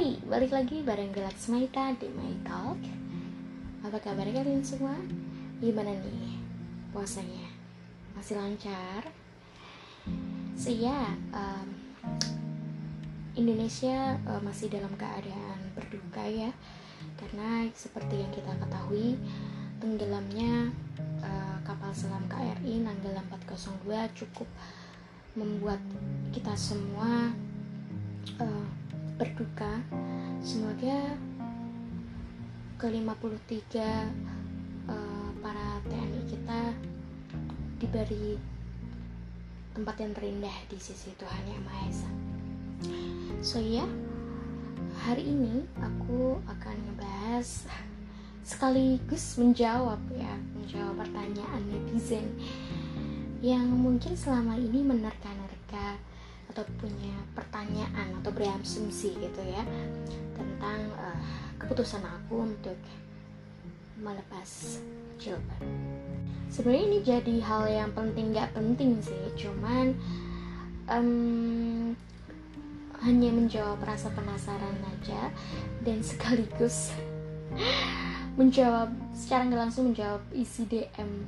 Hai, balik lagi bareng Gelak Smaita di My Talk Apa kabar kalian semua? Gimana nih puasanya? Masih lancar? So ya, um, Indonesia uh, masih dalam keadaan berduka ya Karena seperti yang kita ketahui Tenggelamnya uh, kapal selam KRI Nanggala 402 cukup membuat kita semua berduka semoga ke-53 uh, para TNI kita diberi tempat yang terindah di sisi Tuhan Yang Maha Esa. So ya, yeah, hari ini aku akan ngebahas sekaligus menjawab ya, menjawab pertanyaan netizen yang mungkin selama ini menerka-nerka atau punya pertanyaan atau berasumsi gitu ya tentang uh, keputusan aku untuk melepas jilbab. Sebenarnya ini jadi hal yang penting nggak penting sih, cuman um, hanya menjawab rasa penasaran aja dan sekaligus menjawab secara nggak langsung menjawab isi DM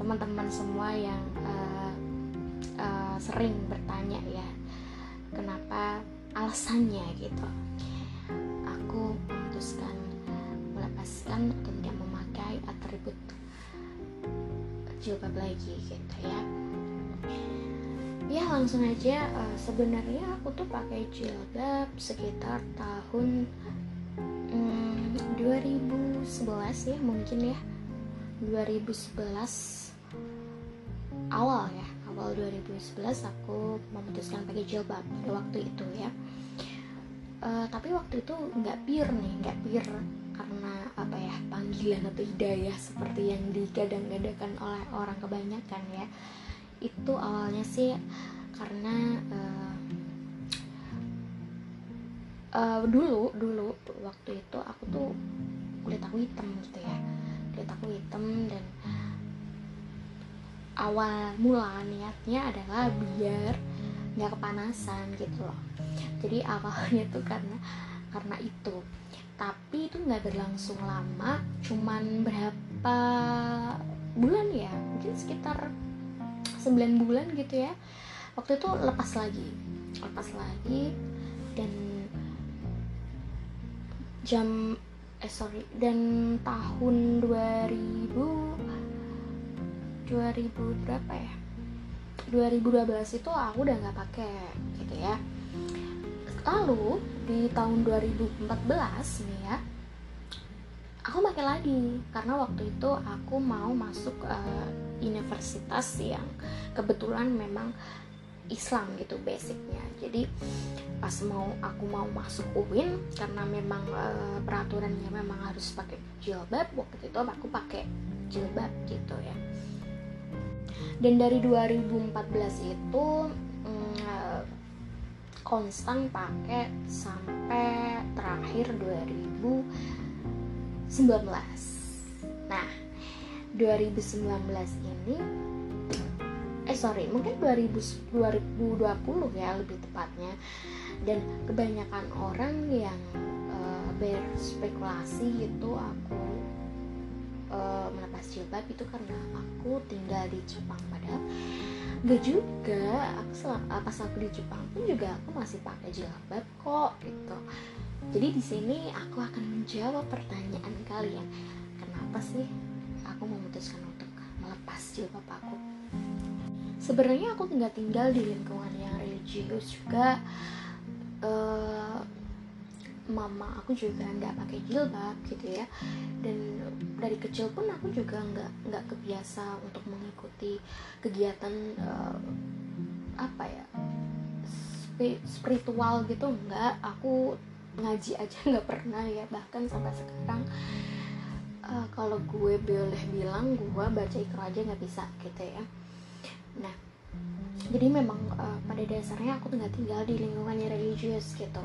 teman-teman semua yang uh, uh, sering bertanya ya kenapa alasannya gitu. Aku memutuskan melepaskan atau tidak memakai atribut jilbab lagi gitu ya. Ya langsung aja uh, sebenarnya aku tuh pakai jilbab sekitar tahun um, 2011 ya mungkin ya. 2011 awal ya awal 2011 aku memutuskan pakai jilbab pada waktu itu ya. Uh, tapi waktu itu nggak pir nih nggak pir karena apa ya panggilan atau hidayah seperti yang digadang-gadangkan oleh orang kebanyakan ya. Itu awalnya sih karena uh, uh, dulu dulu waktu itu aku tuh kulit aku hitam gitu ya. Kulit aku hitam dan awal mula niatnya adalah biar nggak kepanasan gitu loh. Jadi awalnya tuh karena karena itu. Tapi itu nggak berlangsung lama cuman berapa bulan ya? Mungkin sekitar 9 bulan gitu ya. Waktu itu lepas lagi lepas lagi. Dan jam eh sorry dan tahun 2000 2000 berapa ya? 2012 itu aku udah nggak pakai gitu ya. Lalu di tahun 2014 nih ya aku pakai lagi. Karena waktu itu aku mau masuk uh, universitas yang kebetulan memang Islam gitu basicnya. Jadi pas mau aku mau masuk UIN karena memang uh, peraturannya memang harus pakai jilbab waktu itu aku pakai jilbab gitu ya dan dari 2014 itu mm, konstan pakai sampai terakhir 2019 nah 2019 ini eh sorry mungkin 2000, 2020 ya lebih tepatnya. Dan kebanyakan orang yang uh, berspekulasi itu aku uh, jilbab itu karena aku tinggal di Jepang padahal gak juga. Aku sel- pas aku di Jepang pun juga aku masih pakai jilbab kok gitu. Jadi di sini aku akan menjawab pertanyaan kalian kenapa sih aku memutuskan untuk melepas jilbab aku? Sebenarnya aku nggak tinggal di lingkungan yang religius juga uh, mama aku juga nggak pakai jilbab gitu ya. Dan dari kecil pun aku juga nggak nggak kebiasa untuk mengikuti kegiatan uh, apa ya spiritual gitu nggak. Aku ngaji aja nggak pernah ya bahkan sampai sekarang uh, kalau gue boleh bilang gue baca ikro aja nggak bisa gitu ya. Nah jadi memang uh, pada dasarnya aku nggak tinggal di lingkungan religius gitu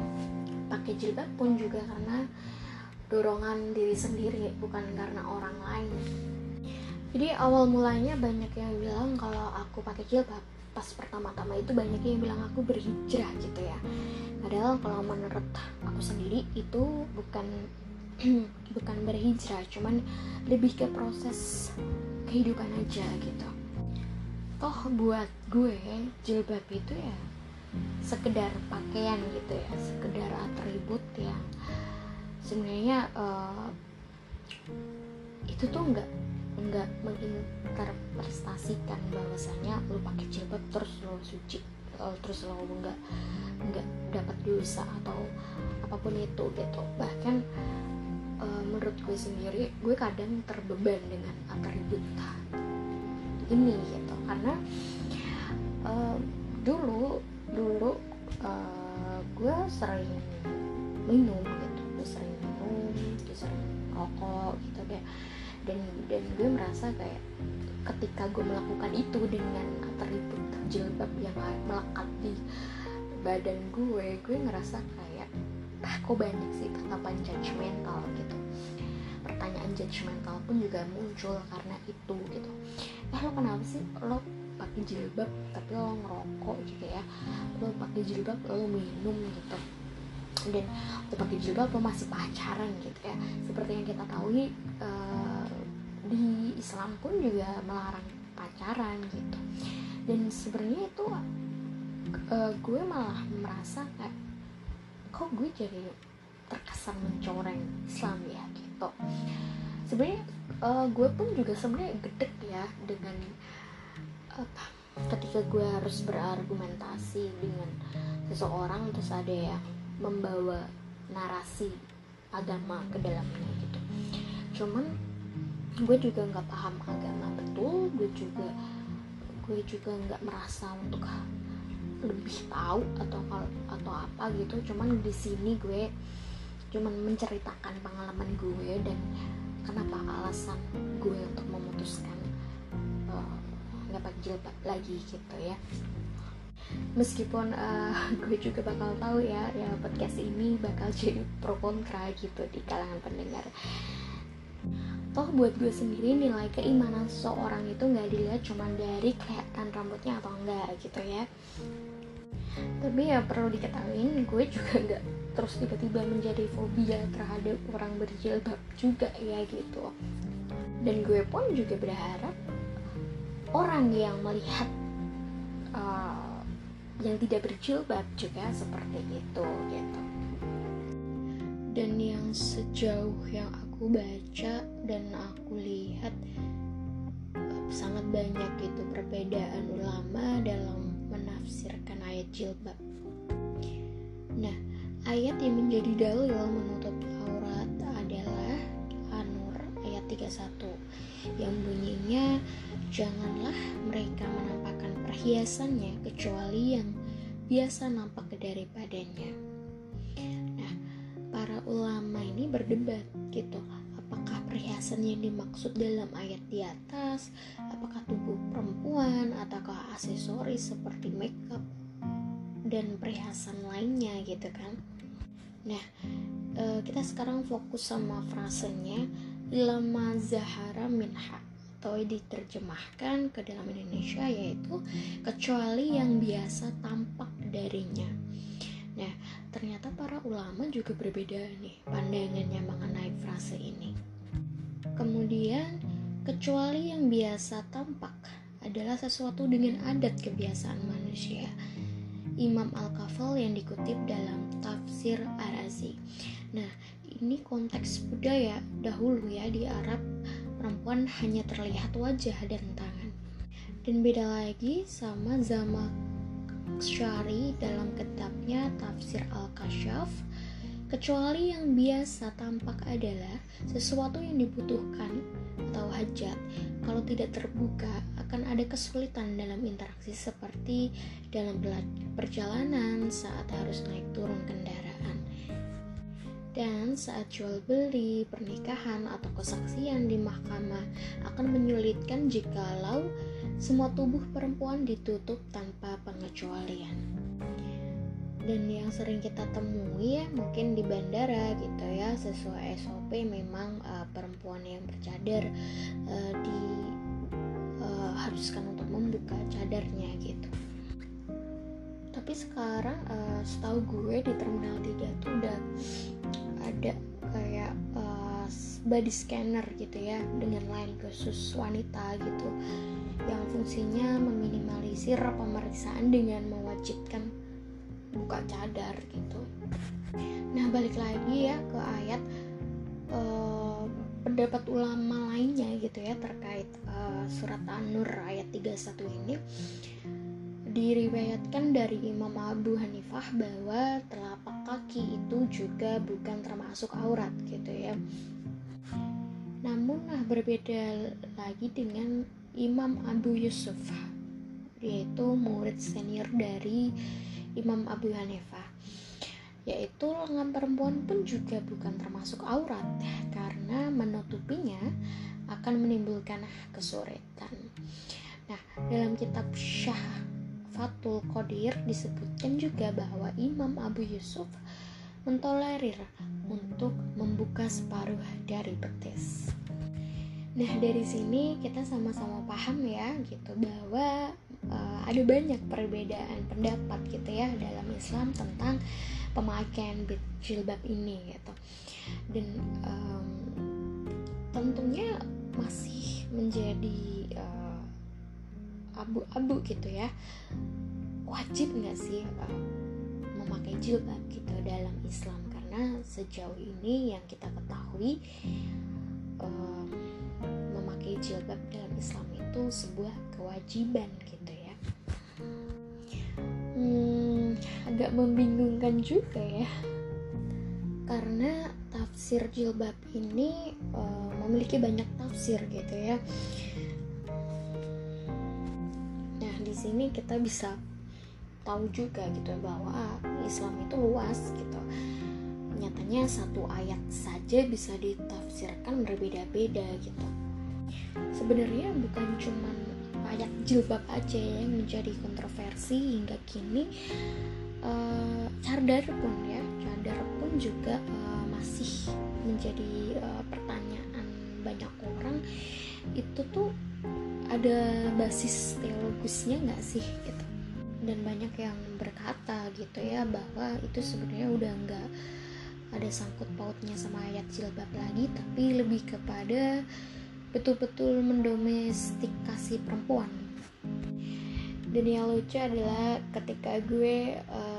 pakai jilbab pun juga karena dorongan diri sendiri bukan karena orang lain. Jadi awal mulanya banyak yang bilang kalau aku pakai jilbab. Pas pertama-tama itu banyak yang bilang aku berhijrah gitu ya. Padahal kalau menurut aku sendiri itu bukan bukan berhijrah cuman lebih ke proses kehidupan aja gitu. Toh buat gue jilbab itu ya sekedar pakaian gitu ya sekedar atribut yang sebenarnya uh, itu tuh enggak enggak menginterpretasikan bahwasanya lo pakai jilbab terus lo suci terus lo enggak enggak dapat dosa atau apa pun itu gitu. Bahkan uh, menurut gue sendiri gue kadang terbeban dengan atribut ini gitu. Karena uh, dulu dulu uh, gue sering minum gitu gue sering minum gue sering rokok gitu deh dan dan gue merasa kayak ketika gue melakukan itu dengan atribut jilbab yang melekat di badan gue gue ngerasa kayak ah, kok banyak sih tanggapan judgmental gitu. Pertanyaan judgmental pun juga muncul karena itu gitu. Eh lo kenapa sih? Lo pakai jilbab tapi lo ngerokok gitu ya. Lo pakai jilbab lo minum gitu. Dan lo pakai jilbab lo masih pacaran gitu ya. Seperti yang kita tahu uh, di Islam pun juga melarang pacaran gitu. Dan sebenarnya itu uh, gue malah merasa kayak kok gue jadi terkesan mencoreng Islam ya gitu. Sebenarnya uh, gue pun juga sebenarnya gede ya dengan apa ketika gue harus berargumentasi dengan seseorang terus ada yang membawa narasi agama ke dalamnya gitu. Cuman gue juga nggak paham agama betul gue juga gue juga nggak merasa untuk lebih tahu atau atau apa gitu. Cuman di sini gue cuman menceritakan pengalaman gue dan kenapa alasan gue untuk memutuskan jilbab lagi gitu ya. Meskipun uh, gue juga bakal tahu ya ya podcast ini bakal jadi pro kontra gitu di kalangan pendengar. Toh buat gue sendiri nilai keimanan seseorang itu nggak dilihat cuma dari kelihatan rambutnya atau enggak gitu ya. Tapi ya perlu diketahui gue juga nggak terus tiba-tiba menjadi fobia terhadap orang berjilbab juga ya gitu. Dan gue pun juga berharap orang yang melihat uh, yang tidak berjilbab juga seperti itu gitu. Dan yang sejauh yang aku baca dan aku lihat uh, sangat banyak gitu perbedaan ulama dalam menafsirkan ayat jilbab. Nah Ayat yang menjadi dalil menutup aurat adalah An-Nur ayat 31 yang bunyinya janganlah mereka menampakkan perhiasannya kecuali yang biasa nampak daripadanya. Nah, para ulama ini berdebat gitu, apakah perhiasan yang dimaksud dalam ayat di atas, apakah tubuh perempuan ataukah aksesoris seperti makeup dan perhiasan lainnya gitu kan. Nah, uh, kita sekarang fokus sama frasenya lama zahara minha atau diterjemahkan ke dalam Indonesia yaitu kecuali yang biasa tampak darinya. Nah, ternyata para ulama juga berbeda nih pandangannya mengenai frase ini. Kemudian, kecuali yang biasa tampak adalah sesuatu dengan adat kebiasaan manusia Imam Al-Kafal yang dikutip dalam tafsir Ar-Razi. Nah, ini konteks budaya dahulu ya di Arab perempuan hanya terlihat wajah dan tangan. Dan beda lagi sama Zama Syari dalam kitabnya Tafsir Al-Kashaf. Kecuali yang biasa tampak adalah sesuatu yang dibutuhkan atau hajat. Kalau tidak terbuka akan ada kesulitan dalam interaksi seperti dalam perjalanan saat harus naik turun kendaraan dan saat jual beli, pernikahan, atau kesaksian di mahkamah akan menyulitkan jikalau semua tubuh perempuan ditutup tanpa pengecualian. Dan yang sering kita temui ya mungkin di bandara gitu ya sesuai SOP memang uh, perempuan yang bercadar uh, di diharuskan untuk membuka cadarnya gitu tapi sekarang uh, setahu gue di terminal 3 tuh udah ada kayak uh, body scanner gitu ya dengan line khusus wanita gitu yang fungsinya meminimalisir pemeriksaan dengan mewajibkan buka cadar gitu. Nah balik lagi ya ke ayat uh, pendapat ulama lainnya gitu ya terkait uh, surat An-Nur ayat 31 ini diriwayatkan dari Imam Abu Hanifah bahwa telapak kaki itu juga bukan termasuk aurat gitu ya. Namun nah berbeda lagi dengan Imam Abu Yusuf yaitu murid senior dari Imam Abu Hanifah yaitu lengan perempuan pun juga bukan termasuk aurat karena menutupinya akan menimbulkan kesulitan. Nah, dalam kitab Syah Fatul Qadir disebutkan juga bahwa Imam Abu Yusuf mentolerir untuk membuka separuh dari betis. Nah, dari sini kita sama-sama paham ya gitu bahwa uh, ada banyak perbedaan pendapat gitu ya dalam Islam tentang pemakaian jilbab ini gitu. Dan um, tentunya masih menjadi uh, abu-abu gitu ya. Wajib nggak sih uh, memakai jilbab gitu dalam Islam? Karena sejauh ini yang kita ketahui uh, memakai jilbab dalam Islam itu sebuah kewajiban gitu ya. Hmm, agak membingungkan juga ya. Karena tafsir jilbab ini uh, memiliki banyak tafsir gitu ya sini kita bisa tahu juga gitu ya bahwa Islam itu luas gitu. Nyatanya satu ayat saja bisa ditafsirkan berbeda-beda gitu. Sebenarnya bukan cuma ayat jilbab aja yang menjadi kontroversi hingga kini uh, cadar pun ya cadar pun juga uh, masih menjadi uh, pertanyaan banyak orang. Itu tuh ada basis teologisnya nggak sih gitu? Dan banyak yang berkata gitu ya bahwa itu sebenarnya udah nggak ada sangkut pautnya sama ayat jilbab lagi tapi lebih kepada betul-betul mendomestikasi perempuan. Dan yang lucu adalah ketika gue uh,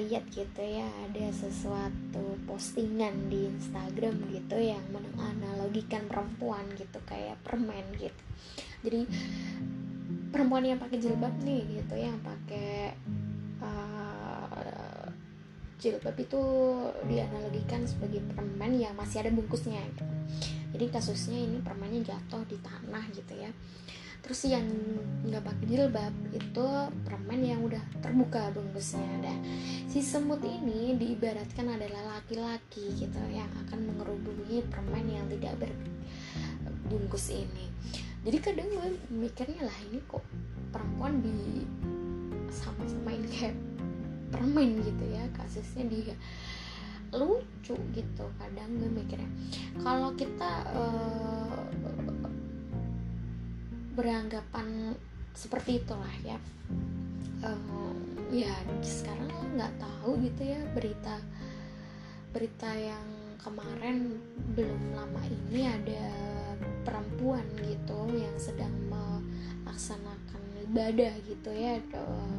lihat gitu ya ada sesuatu postingan di Instagram gitu yang menganalogikan perempuan gitu kayak permen gitu jadi perempuan yang pakai jilbab nih gitu yang pakai uh, jilbab itu dianalogikan sebagai permen yang masih ada bungkusnya gitu. jadi kasusnya ini permennya jatuh di tanah gitu ya terus yang nggak pakai jilbab itu permen yang udah terbuka bungkusnya. Dan si semut ini diibaratkan adalah laki-laki gitu yang akan mengerubungi permen yang tidak berbungkus ini. Jadi kadang gue mikirnya lah ini kok perempuan di sama-samain kayak permen gitu ya kasusnya dia lucu gitu kadang gue mikirnya. Kalau kita uh, beranggapan seperti itulah ya. Uh, ya sekarang nggak tahu gitu ya berita berita yang kemarin belum lama ini ada perempuan gitu yang sedang melaksanakan ibadah gitu ya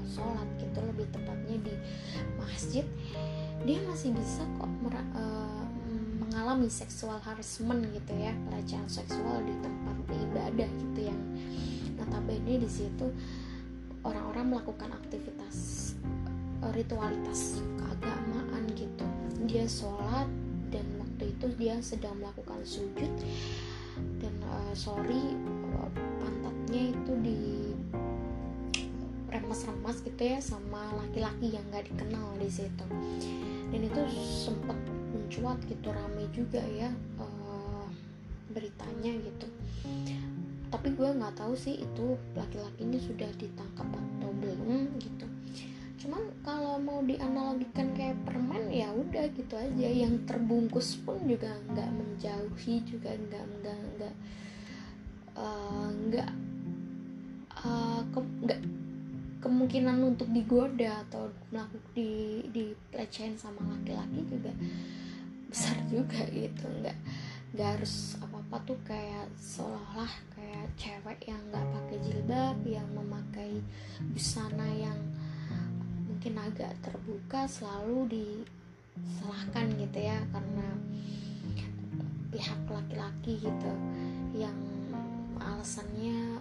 sholat gitu lebih tepatnya di masjid. Dia masih bisa kok uh, mengalami seksual harassment gitu ya pelecehan seksual di tempat ibadah gitu yang notabene di situ orang-orang melakukan aktivitas uh, ritualitas keagamaan gitu. Dia sholat dan waktu itu dia sedang melakukan sujud dan uh, sorry uh, pantatnya itu di remas-remas gitu ya sama laki-laki yang nggak dikenal di situ. Dan itu sempat mencuat gitu rame juga ya uh, beritanya gitu. Tapi gue nggak tahu sih itu laki-laki ini sudah ditangkap atau belum gitu. Cuman kalau mau dianalogikan kayak permen ya udah gitu aja. Yang terbungkus pun juga nggak menjauhi juga nggak nggak nggak uh, nggak uh, ke, kemungkinan untuk digoda atau melakukan di di pelecehan sama laki-laki juga besar juga gitu. Nggak nggak harus apa apa tuh kayak seolah-olah kayak cewek yang nggak pakai jilbab yang memakai busana yang mungkin agak terbuka selalu disalahkan gitu ya. Karena pihak laki-laki gitu yang alasannya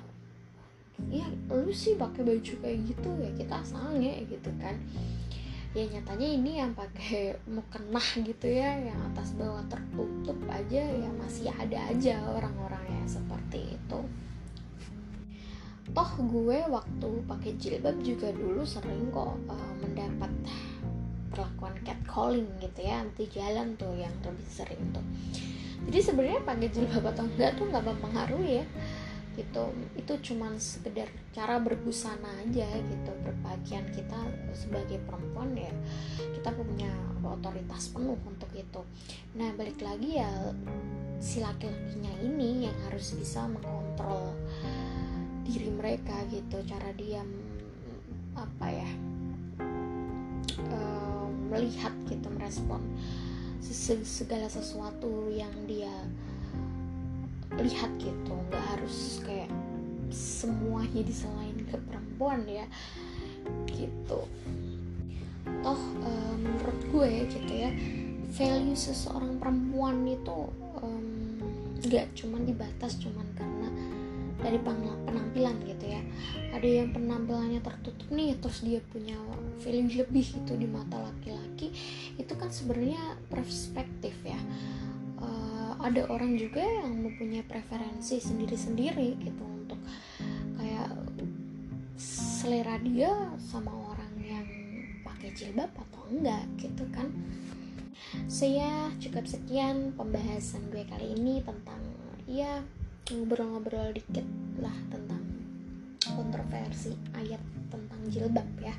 ya lu sih pakai baju kayak gitu ya kita sange gitu kan ya nyatanya ini yang pakai mukena gitu ya yang atas bawah tertutup aja ya masih ada aja orang-orang yang seperti itu. Toh gue waktu pakai jilbab juga dulu sering kok uh, mendapat perlakuan catcalling gitu ya nanti jalan tuh yang lebih sering tuh. Jadi sebenarnya pakai jilbab atau enggak tuh nggak mempengaruhi ya gitu. Itu cuman sekedar cara berbusana aja gitu. Berpakaian kita sebagai perempuan ya kita punya otoritas penuh untuk itu. Nah balik lagi ya si laki-lakinya ini yang harus bisa mengontrol diri mereka gitu. Cara dia apa ya uh, melihat gitu merespon segala sesuatu yang dia lihat gitu nggak harus kayak semuanya diselain ke perempuan ya gitu. Toh um, menurut gue gitu ya value seseorang perempuan itu nggak um, cuman dibatas cuman karena dari penampilan gitu ya. Ada yang penampilannya tertutup nih terus dia punya value lebih itu di mata laki-laki itu kan sebenarnya perspektif ya ada orang juga yang mempunyai preferensi sendiri-sendiri gitu untuk kayak selera dia sama orang yang pakai jilbab atau enggak gitu kan. Saya cukup sekian pembahasan gue kali ini tentang ya ngobrol-ngobrol dikit lah tentang kontroversi ayat tentang jilbab ya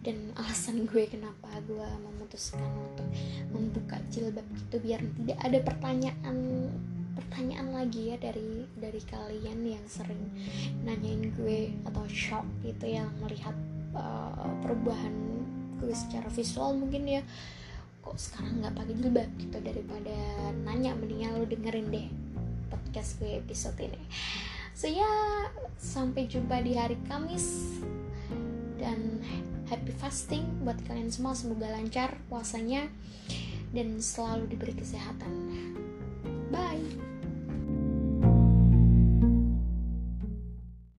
dan alasan gue kenapa gue memutuskan untuk membuka jilbab gitu biar tidak ada pertanyaan pertanyaan lagi ya dari dari kalian yang sering nanyain gue atau shock gitu yang melihat uh, perubahan gue secara visual mungkin ya. Kok sekarang nggak pakai jilbab gitu daripada nanya mendingan lo dengerin deh podcast gue episode ini. So ya sampai jumpa di hari Kamis. Dan happy fasting buat kalian semua semoga lancar puasanya dan selalu diberi kesehatan. Bye